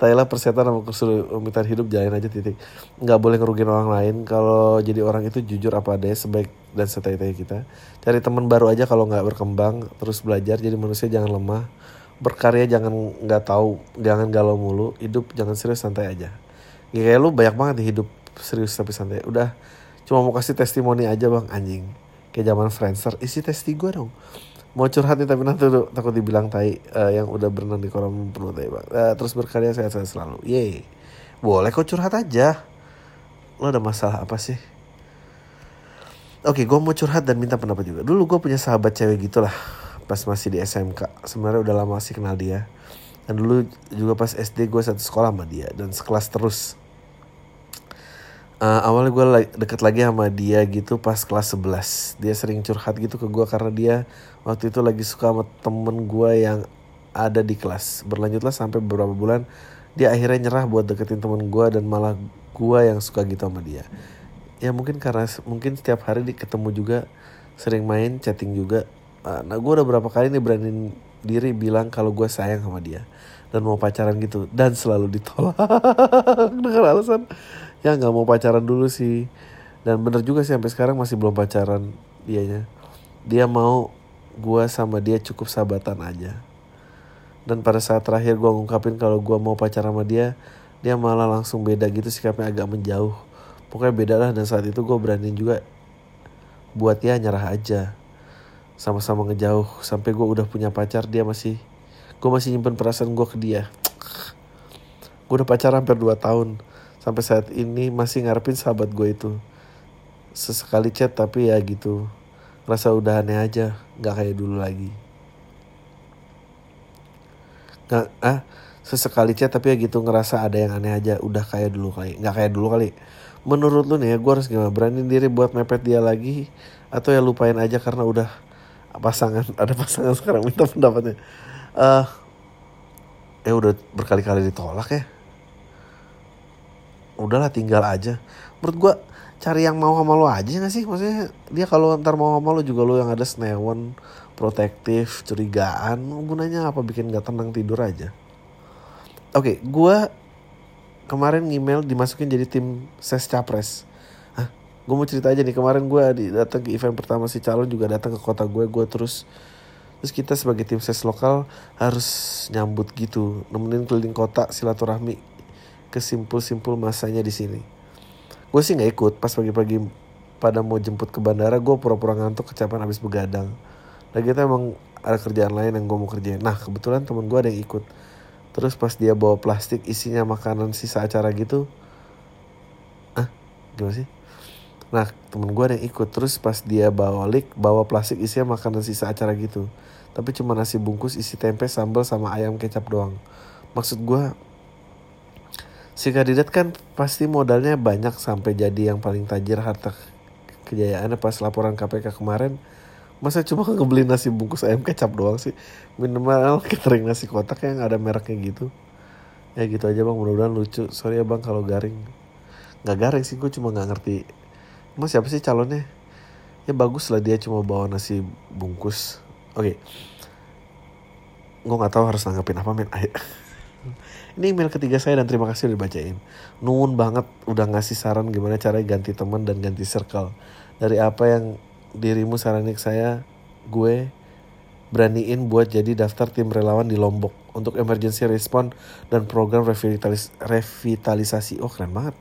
Thailand persetan sama kesulitan hidup jalan aja titik. Nggak boleh ngerugin orang lain. Kalau jadi orang itu jujur apa adanya sebaik dan setai-tai kita. Cari teman baru aja kalau nggak berkembang. Terus belajar jadi manusia jangan lemah. Berkarya jangan nggak tahu, jangan galau mulu. Hidup jangan serius santai aja. Ya, kayak lu banyak banget nih hidup serius tapi santai. Udah cuma mau kasih testimoni aja bang anjing. Kayak zaman Friendster, isi testi gue dong mau curhat nih tapi nanti tuh takut dibilang tai uh, yang udah berenang di kolam penuh tai bang uh, terus berkarya saya saya selalu ye boleh kok curhat aja lo ada masalah apa sih Oke, gue mau curhat dan minta pendapat juga. Dulu gue punya sahabat cewek gitulah pas masih di SMK. Sebenarnya udah lama sih kenal dia. Dan dulu juga pas SD gue satu sekolah sama dia dan sekelas terus uh, awalnya gue deket lagi sama dia gitu pas kelas 11 dia sering curhat gitu ke gue karena dia waktu itu lagi suka sama temen gue yang ada di kelas. Berlanjutlah sampai beberapa bulan dia akhirnya nyerah buat deketin temen gue dan malah gue yang suka gitu sama dia. Ya mungkin karena mungkin setiap hari ketemu juga sering main chatting juga. Uh, nah gue udah berapa kali nih berani diri bilang kalau gue sayang sama dia dan mau pacaran gitu dan selalu ditolak. Dengan alasan ya nggak mau pacaran dulu sih. Dan bener juga sih sampai sekarang masih belum pacaran dianya. Dia mau gue sama dia cukup sahabatan aja. Dan pada saat terakhir gue ngungkapin kalau gue mau pacaran sama dia dia malah langsung beda gitu sikapnya agak menjauh. Pokoknya beda lah dan saat itu gue berani juga buat dia nyerah aja. Sama-sama ngejauh sampai gue udah punya pacar dia masih gue masih nyimpen perasaan gue ke dia. Gue udah pacaran hampir 2 tahun sampai saat ini masih ngarepin sahabat gue itu. Sesekali chat tapi ya gitu. Rasa udah aneh aja nggak kayak dulu lagi. Nggak ah sesekali chat tapi ya gitu ngerasa ada yang aneh aja udah kayak dulu kali. Nggak kayak dulu kali. Menurut lu nih ya gue harus gimana? Berani diri buat mepet dia lagi atau ya lupain aja karena udah pasangan ada pasangan sekarang minta pendapatnya. Uh, eh udah berkali-kali ditolak ya udahlah tinggal aja. Menurut gue cari yang mau sama lo aja gak sih? Maksudnya dia kalau ntar mau sama lo juga lo yang ada senewan protektif curigaan. Gunanya apa? Bikin gak tenang tidur aja. Oke okay, gue kemarin email dimasukin jadi tim ses capres. Gue mau cerita aja nih kemarin gue datang ke event pertama si calon juga datang ke kota gue gue terus terus kita sebagai tim ses lokal harus nyambut gitu nemenin keliling kota silaturahmi kesimpul-simpul masanya di sini. Gue sih nggak ikut pas pagi-pagi pada mau jemput ke bandara gue pura-pura ngantuk kecapean habis begadang. Nah kita emang ada kerjaan lain yang gue mau kerjain. Nah kebetulan temen gue ada yang ikut. Terus pas dia bawa plastik isinya makanan sisa acara gitu. Ah gimana sih? Nah temen gue ada yang ikut. Terus pas dia bawa lik bawa plastik isinya makanan sisa acara gitu. Tapi cuma nasi bungkus isi tempe sambal sama ayam kecap doang maksud gue si kandidat kan pasti modalnya banyak sampai jadi yang paling tajir harta kejayaannya pas laporan KPK kemarin. Masa cuma ngebeli nasi bungkus ayam kecap doang sih? Minimal catering nasi kotak yang ada mereknya gitu. Ya gitu aja bang. Mudah-mudahan lucu. Sorry ya bang kalau garing. Nggak garing sih gue cuma nggak ngerti. Mas siapa sih calonnya? Ya bagus lah dia cuma bawa nasi bungkus. Oke. Okay. gue nggak tahu harus nanggapin apa men ini email ketiga saya dan terima kasih udah dibacain nuwun banget udah ngasih saran gimana caranya ganti teman dan ganti circle dari apa yang dirimu saranin saya gue beraniin buat jadi daftar tim relawan di Lombok untuk emergency response dan program revitalis revitalisasi oh keren banget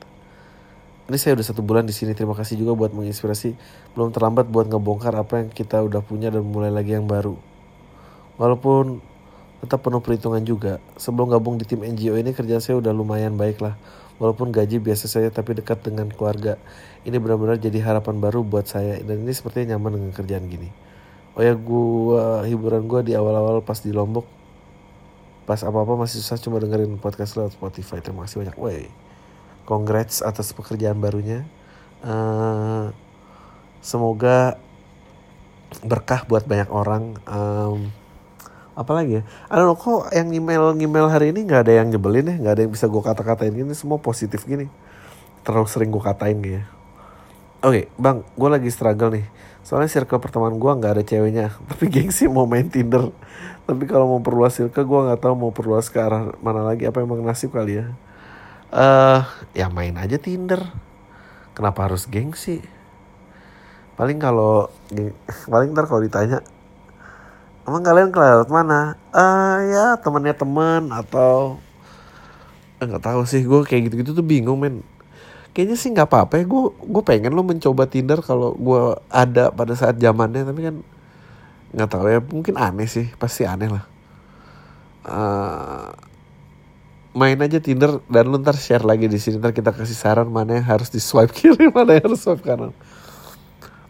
ini saya udah satu bulan di sini. Terima kasih juga buat menginspirasi. Belum terlambat buat ngebongkar apa yang kita udah punya dan mulai lagi yang baru. Walaupun tetap penuh perhitungan juga. Sebelum gabung di tim NGO ini kerjaan saya udah lumayan baik lah. Walaupun gaji biasa saya tapi dekat dengan keluarga. Ini benar-benar jadi harapan baru buat saya dan ini sepertinya nyaman dengan kerjaan gini. Oh ya gua hiburan gua di awal-awal pas di Lombok pas apa-apa masih susah cuma dengerin podcast lewat Spotify. Terima kasih banyak. Wey congrats atas pekerjaan barunya uh, semoga berkah buat banyak orang um, apalagi ya? Don't know kok yang email email hari ini nggak ada yang nyebelin ya? Nggak ada yang bisa gue kata-katain gini semua positif gini. Terlalu sering gue katain gitu ya. Oke okay, bang gue lagi struggle nih. Soalnya circle pertemanan gue nggak ada ceweknya. Tapi gengsi mau main tinder. Tapi kalau mau perluas circle gue nggak tahu mau perluas ke arah mana lagi. Apa emang nasib kali ya? Eh uh, ya main aja Tinder. Kenapa harus gengsi? Paling kalau paling ntar kalau ditanya emang kalian kelewat mana? Eh uh, ya temennya teman atau nggak eh, tahu sih. Gue kayak gitu-gitu tuh bingung men. Kayaknya sih nggak apa-apa ya. Gue gue pengen lo mencoba Tinder kalau gue ada pada saat zamannya tapi kan nggak tahu ya. Mungkin aneh sih. Pasti aneh lah. Uh, main aja Tinder dan lu ntar share lagi di sini. Ntar kita kasih saran mana yang harus di swipe kiri mana yang harus swipe kanan.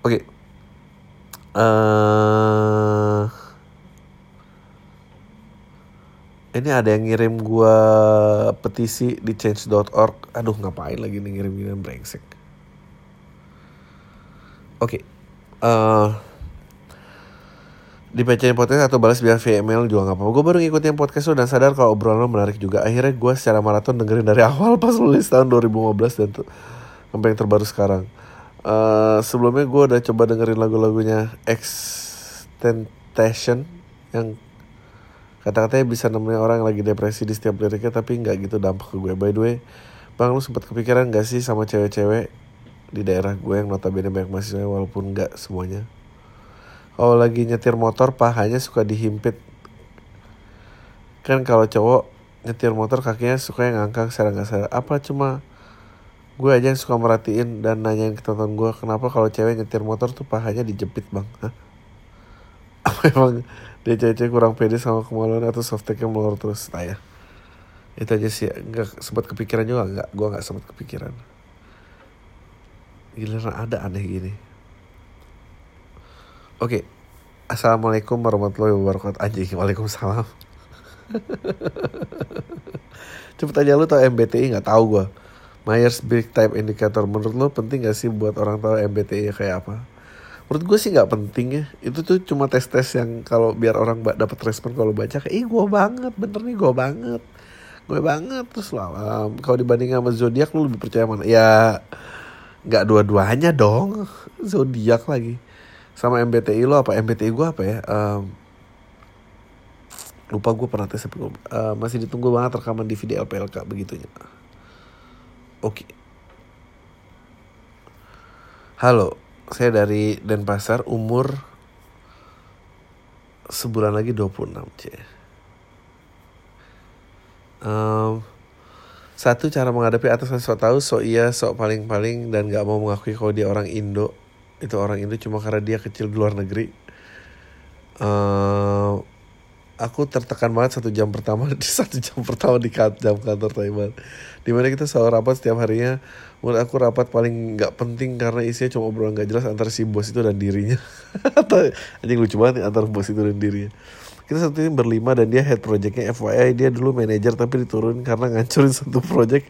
Oke. Okay. Ini ada yang ngirim gua petisi di change.org aduh ngapain lagi nih ngirim ngirim brengsek oke okay. uh, eh, di PC podcast atau balas via email juga gak apa-apa. Gue baru ngikutin podcast lo dan sadar kalau obrolan lo menarik juga. Akhirnya gue secara maraton dengerin dari awal pas lulus tahun 2015 dan tuh sampai yang terbaru sekarang. Uh, sebelumnya gue udah coba dengerin lagu-lagunya Extentation yang kata-katanya bisa nemenin orang yang lagi depresi di setiap liriknya tapi nggak gitu dampak ke gue. By the way, bang lu sempat kepikiran gak sih sama cewek-cewek di daerah gue yang notabene banyak mahasiswa walaupun nggak semuanya? kalau lagi nyetir motor pahanya suka dihimpit kan kalau cowok nyetir motor kakinya suka yang ngangkang secara nggak sadar apa cuma gue aja yang suka merhatiin dan nanyain ke tonton gue kenapa kalau cewek nyetir motor tuh pahanya dijepit bang Hah? apa emang cewek kurang pede sama kemaluan atau softteknya melor terus nah ya itu aja sih nggak sempat kepikiran juga nggak gue nggak sempat kepikiran giliran ada aneh gini Oke. Okay. Assalamualaikum warahmatullahi wabarakatuh. Anjing, waalaikumsalam. Cepet aja lu tau MBTI nggak tahu gue. Myers Briggs Type Indicator menurut lo penting gak sih buat orang tahu MBTI kayak apa? Menurut gue sih nggak penting ya. Itu tuh cuma tes-tes yang kalau biar orang dapat respon kalau baca kayak ih gue banget, bener nih gue banget. Gue banget terus lah. Kalau dibanding sama zodiak lu lebih percaya mana? Ya nggak dua-duanya dong. Zodiak lagi sama MBTI lo apa MBTI gue apa ya um, lupa gue pernah tes uh, masih ditunggu banget rekaman DVD LPLK begitunya oke okay. halo saya dari Denpasar umur sebulan lagi 26 c um, satu cara menghadapi atasan sok tahu sok iya sok paling paling dan gak mau mengakui kalau dia orang Indo. Itu orang Indo cuma karena dia kecil di luar negeri. Uh, aku tertekan banget satu jam pertama di satu jam pertama di jam kantor Taiwan di mana kita selalu rapat setiap harinya menurut aku rapat paling nggak penting karena isinya cuma obrolan gak jelas antara si bos itu dan dirinya atau anjing lucu banget nih antara bos itu dan dirinya kita satu tim berlima dan dia head projectnya FYI dia dulu manajer tapi diturunin karena ngancurin satu project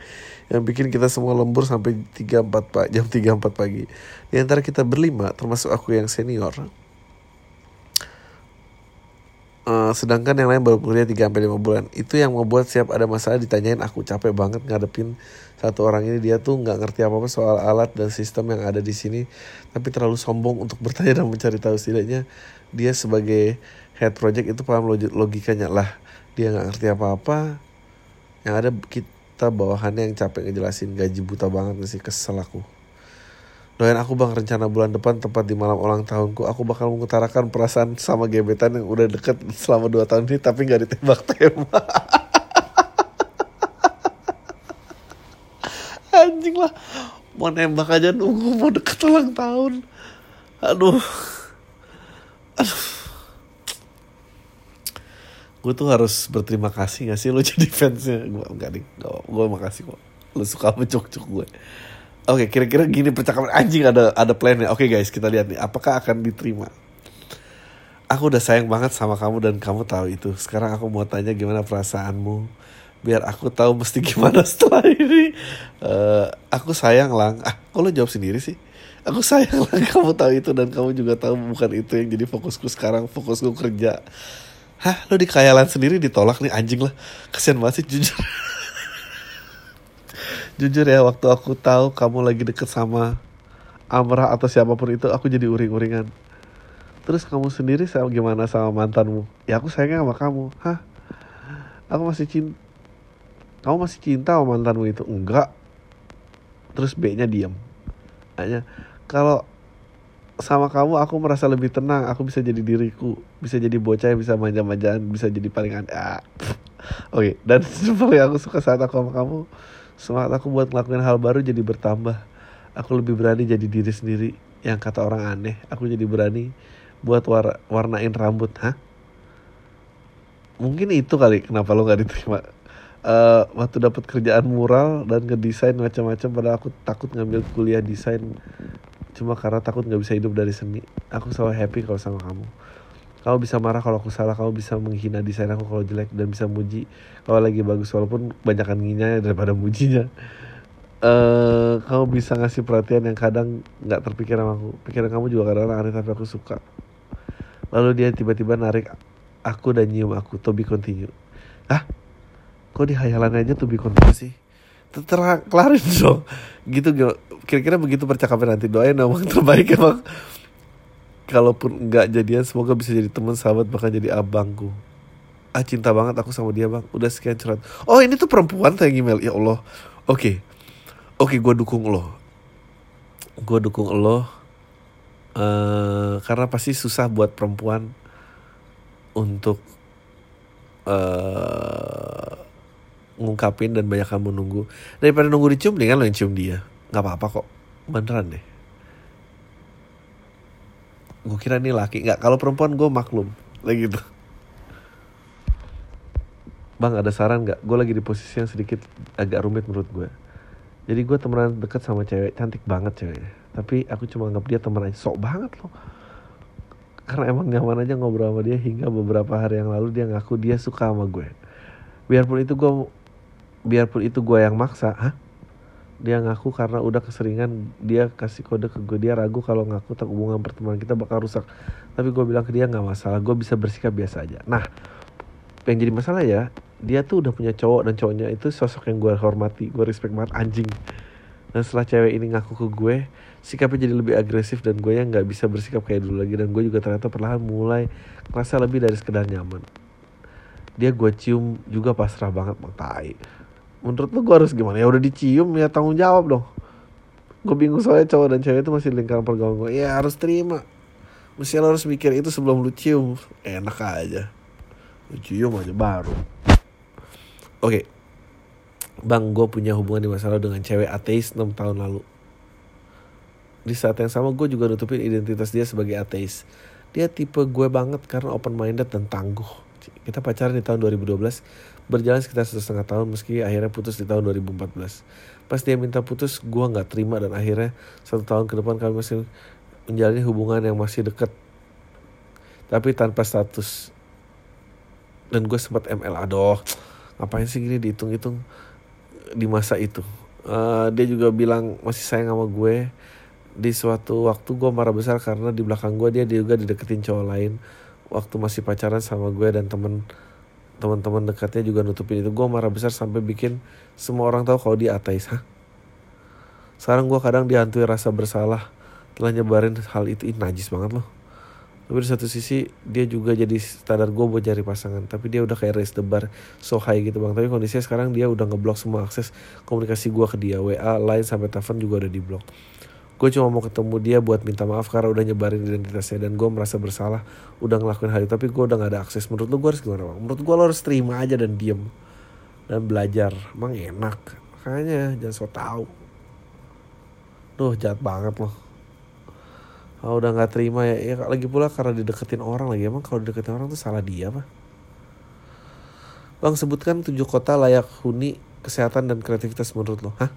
yang bikin kita semua lembur sampai 3 4 pak jam 3 4 pagi. Di antara kita berlima termasuk aku yang senior. Uh, sedangkan yang lain baru bekerja 3 sampai 5 bulan. Itu yang membuat siap ada masalah ditanyain aku capek banget ngadepin satu orang ini. Dia tuh nggak ngerti apa-apa soal alat dan sistem yang ada di sini tapi terlalu sombong untuk bertanya dan mencari tahu. Setidaknya dia sebagai head project itu paham logikanya. Lah dia nggak ngerti apa-apa. Yang ada kita bawahannya yang capek ngejelasin gaji buta banget sih? Kesel aku Doain aku bang rencana bulan depan tepat di malam ulang tahunku. Aku bakal mengutarakan perasaan sama gebetan yang udah deket selama 2 tahun ini Tapi gak ditembak-tembak Anjing lah. Mau nembak aja nunggu mau deket ulang tahun. Aduh. Aduh. Gue tuh harus berterima kasih gak sih lo jadi fansnya? Gue enggak nih Gue makasih kok. Lo suka mencuk-cuk gue Oke, okay, kira-kira gini percakapan anjing ada ada plannya. Oke okay, guys, kita lihat nih apakah akan diterima. Aku udah sayang banget sama kamu dan kamu tahu itu. Sekarang aku mau tanya gimana perasaanmu. Biar aku tahu mesti gimana setelah ini. Uh, aku sayang lang. Ah, kok lo jawab sendiri sih? Aku sayang lang kamu tahu itu dan kamu juga tahu bukan itu yang jadi fokusku sekarang. Fokusku kerja. Hah, lo di khayalan sendiri ditolak nih anjing lah. Kasian banget sih jujur. jujur ya waktu aku tahu kamu lagi deket sama Amrah atau siapa pun itu aku jadi uring-uringan. Terus kamu sendiri sama gimana sama mantanmu? Ya aku sayangnya sama kamu. Hah? Aku masih cinta kamu masih cinta sama mantanmu itu? Enggak. Terus B nya diam hanya kalau sama kamu aku merasa lebih tenang. Aku bisa jadi diriku. Bisa jadi bocah yang bisa manja-manjaan bisa jadi paling aneh ah. oke okay. dan paling aku suka saat aku sama kamu Semangat aku buat ngelakuin hal baru jadi bertambah. Aku lebih berani jadi diri sendiri. Yang kata orang aneh, aku jadi berani buat war warnain rambut. Hah? Mungkin itu kali kenapa lo gak diterima. Uh, waktu dapat kerjaan mural dan ngedesain macam-macam padahal aku takut ngambil kuliah desain cuma karena takut nggak bisa hidup dari seni aku selalu happy kalau sama kamu kamu bisa marah kalau aku salah kamu bisa menghina desain aku kalau jelek dan bisa muji kalau lagi bagus walaupun banyakan nginya daripada mujinya. Uh, kamu bisa ngasih perhatian yang kadang nggak terpikir sama aku. Pikiran kamu juga kadang, aneh tapi aku suka. Lalu dia tiba-tiba narik aku dan nyium aku to continue. Ah kok di hayalan aja to be continue sih? Terang kelarin dong. Gitu kira-kira begitu percakapan nanti. Doain emang terbaik emang kalaupun nggak jadian semoga bisa jadi teman sahabat bahkan jadi abangku. Ah cinta banget aku sama dia bang. Udah sekian curhat. Oh ini tuh perempuan yang email. Ya Allah. Oke. Okay. oke okay, gue dukung lo. Gue dukung lo uh, karena pasti susah buat perempuan untuk uh, ngungkapin dan banyak kamu nunggu. Daripada nunggu dicium dengan lo yang cium dia. Nggak apa-apa kok. Beneran deh gue kira ini laki. Nggak kalau perempuan gue maklum. Lagi gitu. Bang ada saran nggak? Gue lagi di posisi yang sedikit agak rumit menurut gue jadi gue temenan deket sama cewek cantik banget ceweknya. Tapi aku cuma anggap dia teman aja. Sok banget loh. Karena emang nyaman aja ngobrol sama dia hingga beberapa hari yang lalu dia ngaku dia suka sama gue. Biarpun itu gue biarpun itu gue yang maksa. Hah dia ngaku karena udah keseringan dia kasih kode ke gue. Dia ragu kalau ngaku tak hubungan pertemanan kita bakal rusak. Tapi gue bilang ke dia nggak masalah gue bisa bersikap biasa aja. Nah yang jadi masalah ya dia tuh udah punya cowok dan cowoknya itu sosok yang gue hormati gue respect banget anjing. Dan setelah cewek ini ngaku ke gue sikapnya jadi lebih agresif dan gue yang nggak bisa bersikap kayak dulu lagi. Dan gue juga ternyata perlahan mulai ngerasa lebih dari sekedar nyaman. Dia gue cium juga pasrah banget maktai menurut lo gue harus gimana? Ya udah dicium ya tanggung jawab dong. Gue bingung soalnya cowok dan cewek itu masih lingkaran pergaulan gue ya harus terima. Mesti lo harus mikir itu sebelum lu cium. Enak aja. Lu cium aja baru. Oke. Okay. bang gue punya hubungan di masa lalu dengan cewek ateis 6 tahun lalu. Di saat yang sama gue juga nutupin identitas dia sebagai ateis. Dia tipe gue banget karena open minded dan tangguh. Kita pacaran di tahun 2012 berjalan sekitar satu setengah tahun meski akhirnya putus di tahun 2014. Pas dia minta putus, gue nggak terima dan akhirnya satu tahun ke depan kami masih menjalani hubungan yang masih dekat, tapi tanpa status. dan gue sempat ML aduh ngapain sih gini dihitung-hitung di masa itu uh, dia juga bilang masih sayang sama gue di suatu waktu gue marah besar karena di belakang gue dia juga dideketin cowok lain waktu masih pacaran sama gue dan temen teman-teman dekatnya juga nutupin itu. Gue marah besar sampai bikin semua orang tahu kalau dia ateis hah? Sekarang gue kadang dihantui rasa bersalah telah nyebarin hal itu. Ih, najis banget loh. Tapi di satu sisi dia juga jadi standar gue buat cari pasangan. Tapi dia udah kayak raise the bar so high gitu bang. Tapi kondisinya sekarang dia udah ngeblok semua akses komunikasi gue ke dia. WA lain sampai telepon juga udah diblok gue cuma mau ketemu dia buat minta maaf karena udah nyebarin identitasnya dan gue merasa bersalah udah ngelakuin hal itu tapi gue udah gak ada akses. Menurut lu gue harus gimana bang? Menurut gue lo harus terima aja dan diem dan belajar. Emang enak. Makanya jangan so tau. Duh jahat banget loh. Oh, udah nggak terima ya, ya lagi pula karena dideketin orang lagi. Emang kalau dideketin orang tuh salah dia apa Bang sebutkan tujuh kota layak huni kesehatan dan kreativitas menurut lo hah?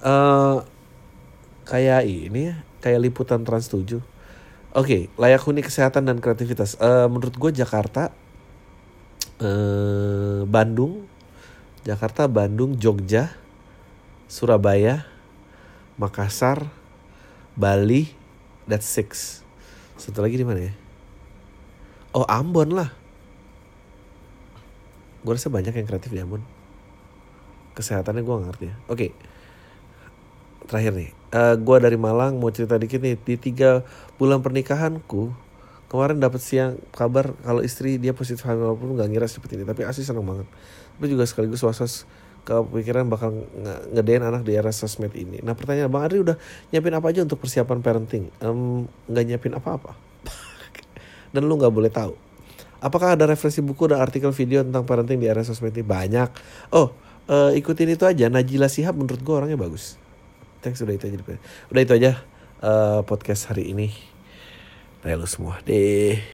Uh, kayak ini ya, kayak liputan Trans 7. Oke, okay, layak huni kesehatan dan kreativitas. Uh, menurut gue Jakarta, uh, Bandung, Jakarta, Bandung, Jogja, Surabaya, Makassar, Bali, that's six. Satu lagi di mana ya? Oh Ambon lah. Gue rasa banyak yang kreatif di Ambon. Kesehatannya gue ngerti ya. Oke. Okay terakhir nih uh, eh, gue dari Malang mau cerita dikit nih. Di tiga bulan pernikahanku kemarin dapat siang kabar kalau istri dia positif hamil walaupun nggak ngira seperti ini tapi asli seneng banget. Tapi juga sekaligus was-was kepikiran bakal ngedein anak di era sosmed ini. Nah pertanyaan bang Adri udah nyiapin apa aja untuk persiapan parenting? Nggak um, nyiapin apa-apa. Dan lu nggak boleh tahu. Apakah ada referensi buku dan artikel video tentang parenting di era sosmed ini? Banyak. Oh uh, ikutin itu aja. Najila Sihab menurut gue orangnya bagus thanks udah itu aja udah itu aja uh, podcast hari ini. Nah, lu semua. Deh